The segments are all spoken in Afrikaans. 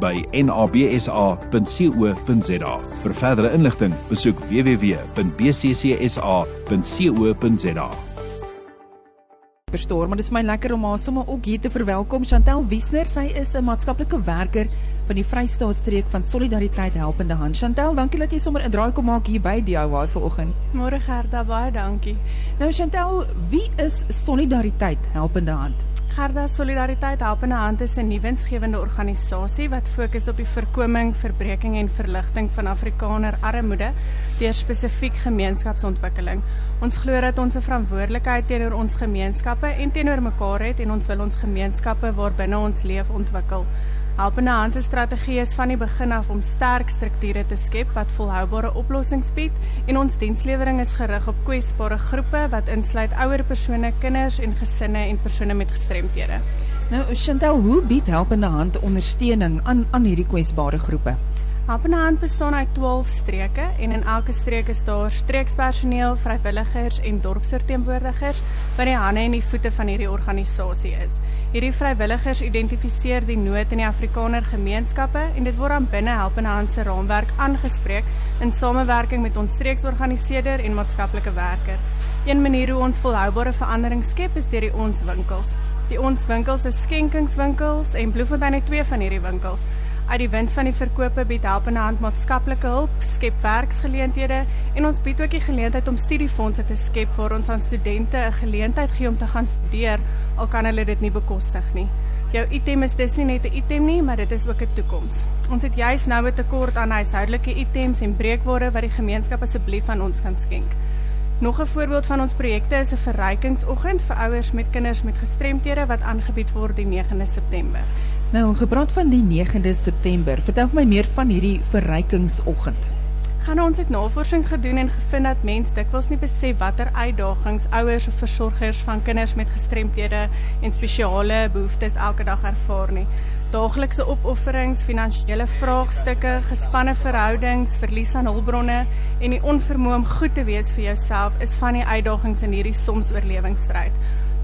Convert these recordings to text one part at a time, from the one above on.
by nabsa.co.za. Vir verdere inligting, besoek www.bccsa.co.za. Verstoor, maar dit is my lekker om haar sommer ook hier te verwelkom. Chantel Wiesner, sy is 'n maatskaplike werker van die Vrystaatstreek van Solidariteit Helpende Hand. Chantel, dankie dat jy sommer 'n draai kom maak hier by DIY vanoggend. Môre Gerda, baie dankie. Nou Chantel, wie is Solidariteit Helpende Hand? Gerda Solidariteit Helpende Hand is 'n nuwensgewende organisasie wat fokus op die voorkoming, verbreeking en verligting van Afrikaner armoede deur spesifiek gemeenskapsontwikkeling. Ons glo dat ons 'n verantwoordelikheid teenoor ons gemeenskappe en teenoor mekaar het en ons wil ons gemeenskappe waarbinne ons leef ontwikkel. Helpende Hand se strategie is van die begin af om sterk strukture te skep wat volhoubare oplossings bied en ons dienslewering is gerig op kwesbare groepe wat insluit ouer persone, kinders en gesinne en persone met gestremthede. Nou Chantel, hoe bied Helpende Hand ondersteuning aan aan hierdie kwesbare groepe? Hand bestaan uit 12 streke en in elke streek is daar streekspersoneel, vrywilligers en dorpsverteenwoordigers wat die hande en die voete van hierdie organisasie is. Hierdie vrywilligers identifiseer die nood in die Afrikaner gemeenskappe en dit word aan binne Hand se raamwerk aangespreek in samewerking met ons streeksorganiseerder en maatskaplike werker. Een manier hoe ons volhoubare verandering skep is deur die ons winkels. Die ons winkels is skenkingswinkels en Bloemfontein het twee van hierdie winkels. Uit die wins van die verkope bied Helpende Hand maatskaplike hulp, skep werksgeleenthede en ons bied ook die geleentheid om studiefondse te skep waar ons aan studente 'n geleentheid gee om te gaan studeer al kan hulle dit nie bekostig nie. Jou item is dis nie net 'n item nie, maar dit is ook 'n toekoms. Ons het juis nou 'n tekort aan huishoudelike items en breekware wat die gemeenskap asseblief aan ons kan skenk. Nog 'n voorbeeld van ons projekte is 'n verrykingsoggend vir ouers met kinders met gestremthede wat aangebied word die 9de September. Nou, gepraat van die 9de September, vertel vir my meer van hierdie verrykingsoggend. Gaan ons het navorsing gedoen en gevind dat mense dikwels nie besef watter uitdagings ouers of versorgers van kinders met gestremthede en spesiale behoeftes elke dag ervaar nie. Daaglikse opofferings, finansiële vraagstukke, gespanne verhoudings, verlies aan hulpbronne en die onvermoë om goed te wees vir jouself is van die uitdagings in hierdie soms oorlewingsstryd.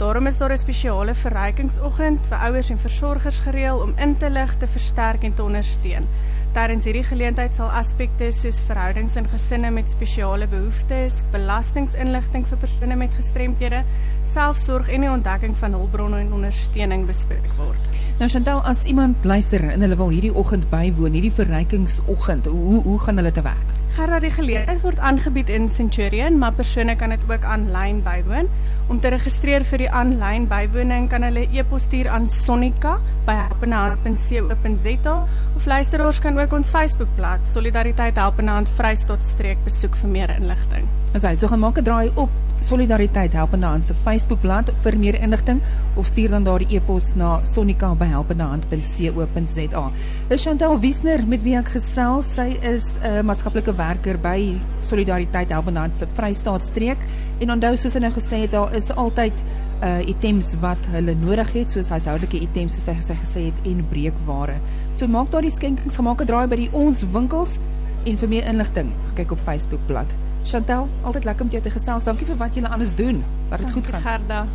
Daarom is daar 'n spesiale verrykingsoggend vir ouers en versorgers gereël om in te lig, te versterk en te ondersteun. Tydens hierdie geleentheid sal aspekte soos verhoudings in gesinne met spesiale behoeftes, belastinginligting vir persone met gestremthede, selfsorg en die ontdekking van hulpbronne en ondersteuning bespreek word. Nou Chantel, as iemand luister en hulle wil hierdie oggend bywoon, hierdie verrykingsoggend, hoe hoe gaan hulle te werk? Gerard, die geleentheid word aangebied in Centurion, maar persone kan dit ook aanlyn bywoon. Om te registreer vir die aanlyn bywoning kan hulle e-pos stuur aan sonika@helpenhand.co.za of luisteraars kan ook ons Facebookblad Solidariteit Helpende Hand Vrystaat streek besoek vir meer inligting. As hy so gaan maak 'n draai op Solidariteit Helpende Hand se Facebookblad vir meer inligting of stuur dan daardie e-pos na sonika@helpendehand.co.za. Dis Chantel Wiesner met wie ek gesels. Sy is 'n uh, maatskaplike werker by Solidariteit Helpende Hand se Vrystaat streek en onthou soos hy nou gesê het daar is altyd uh items wat hulle nodig het soos huishoudelike items soos hy gesê gesê het en breekware. So maak daardie skenkings gemaak 'n draai by die ons winkels en vir meer inligting kyk op Facebook bladsy. Chantel, altyd lekker om jou te gesels. Dankie vir wat jy alles doen. Dat dit goed gaan. Gerda.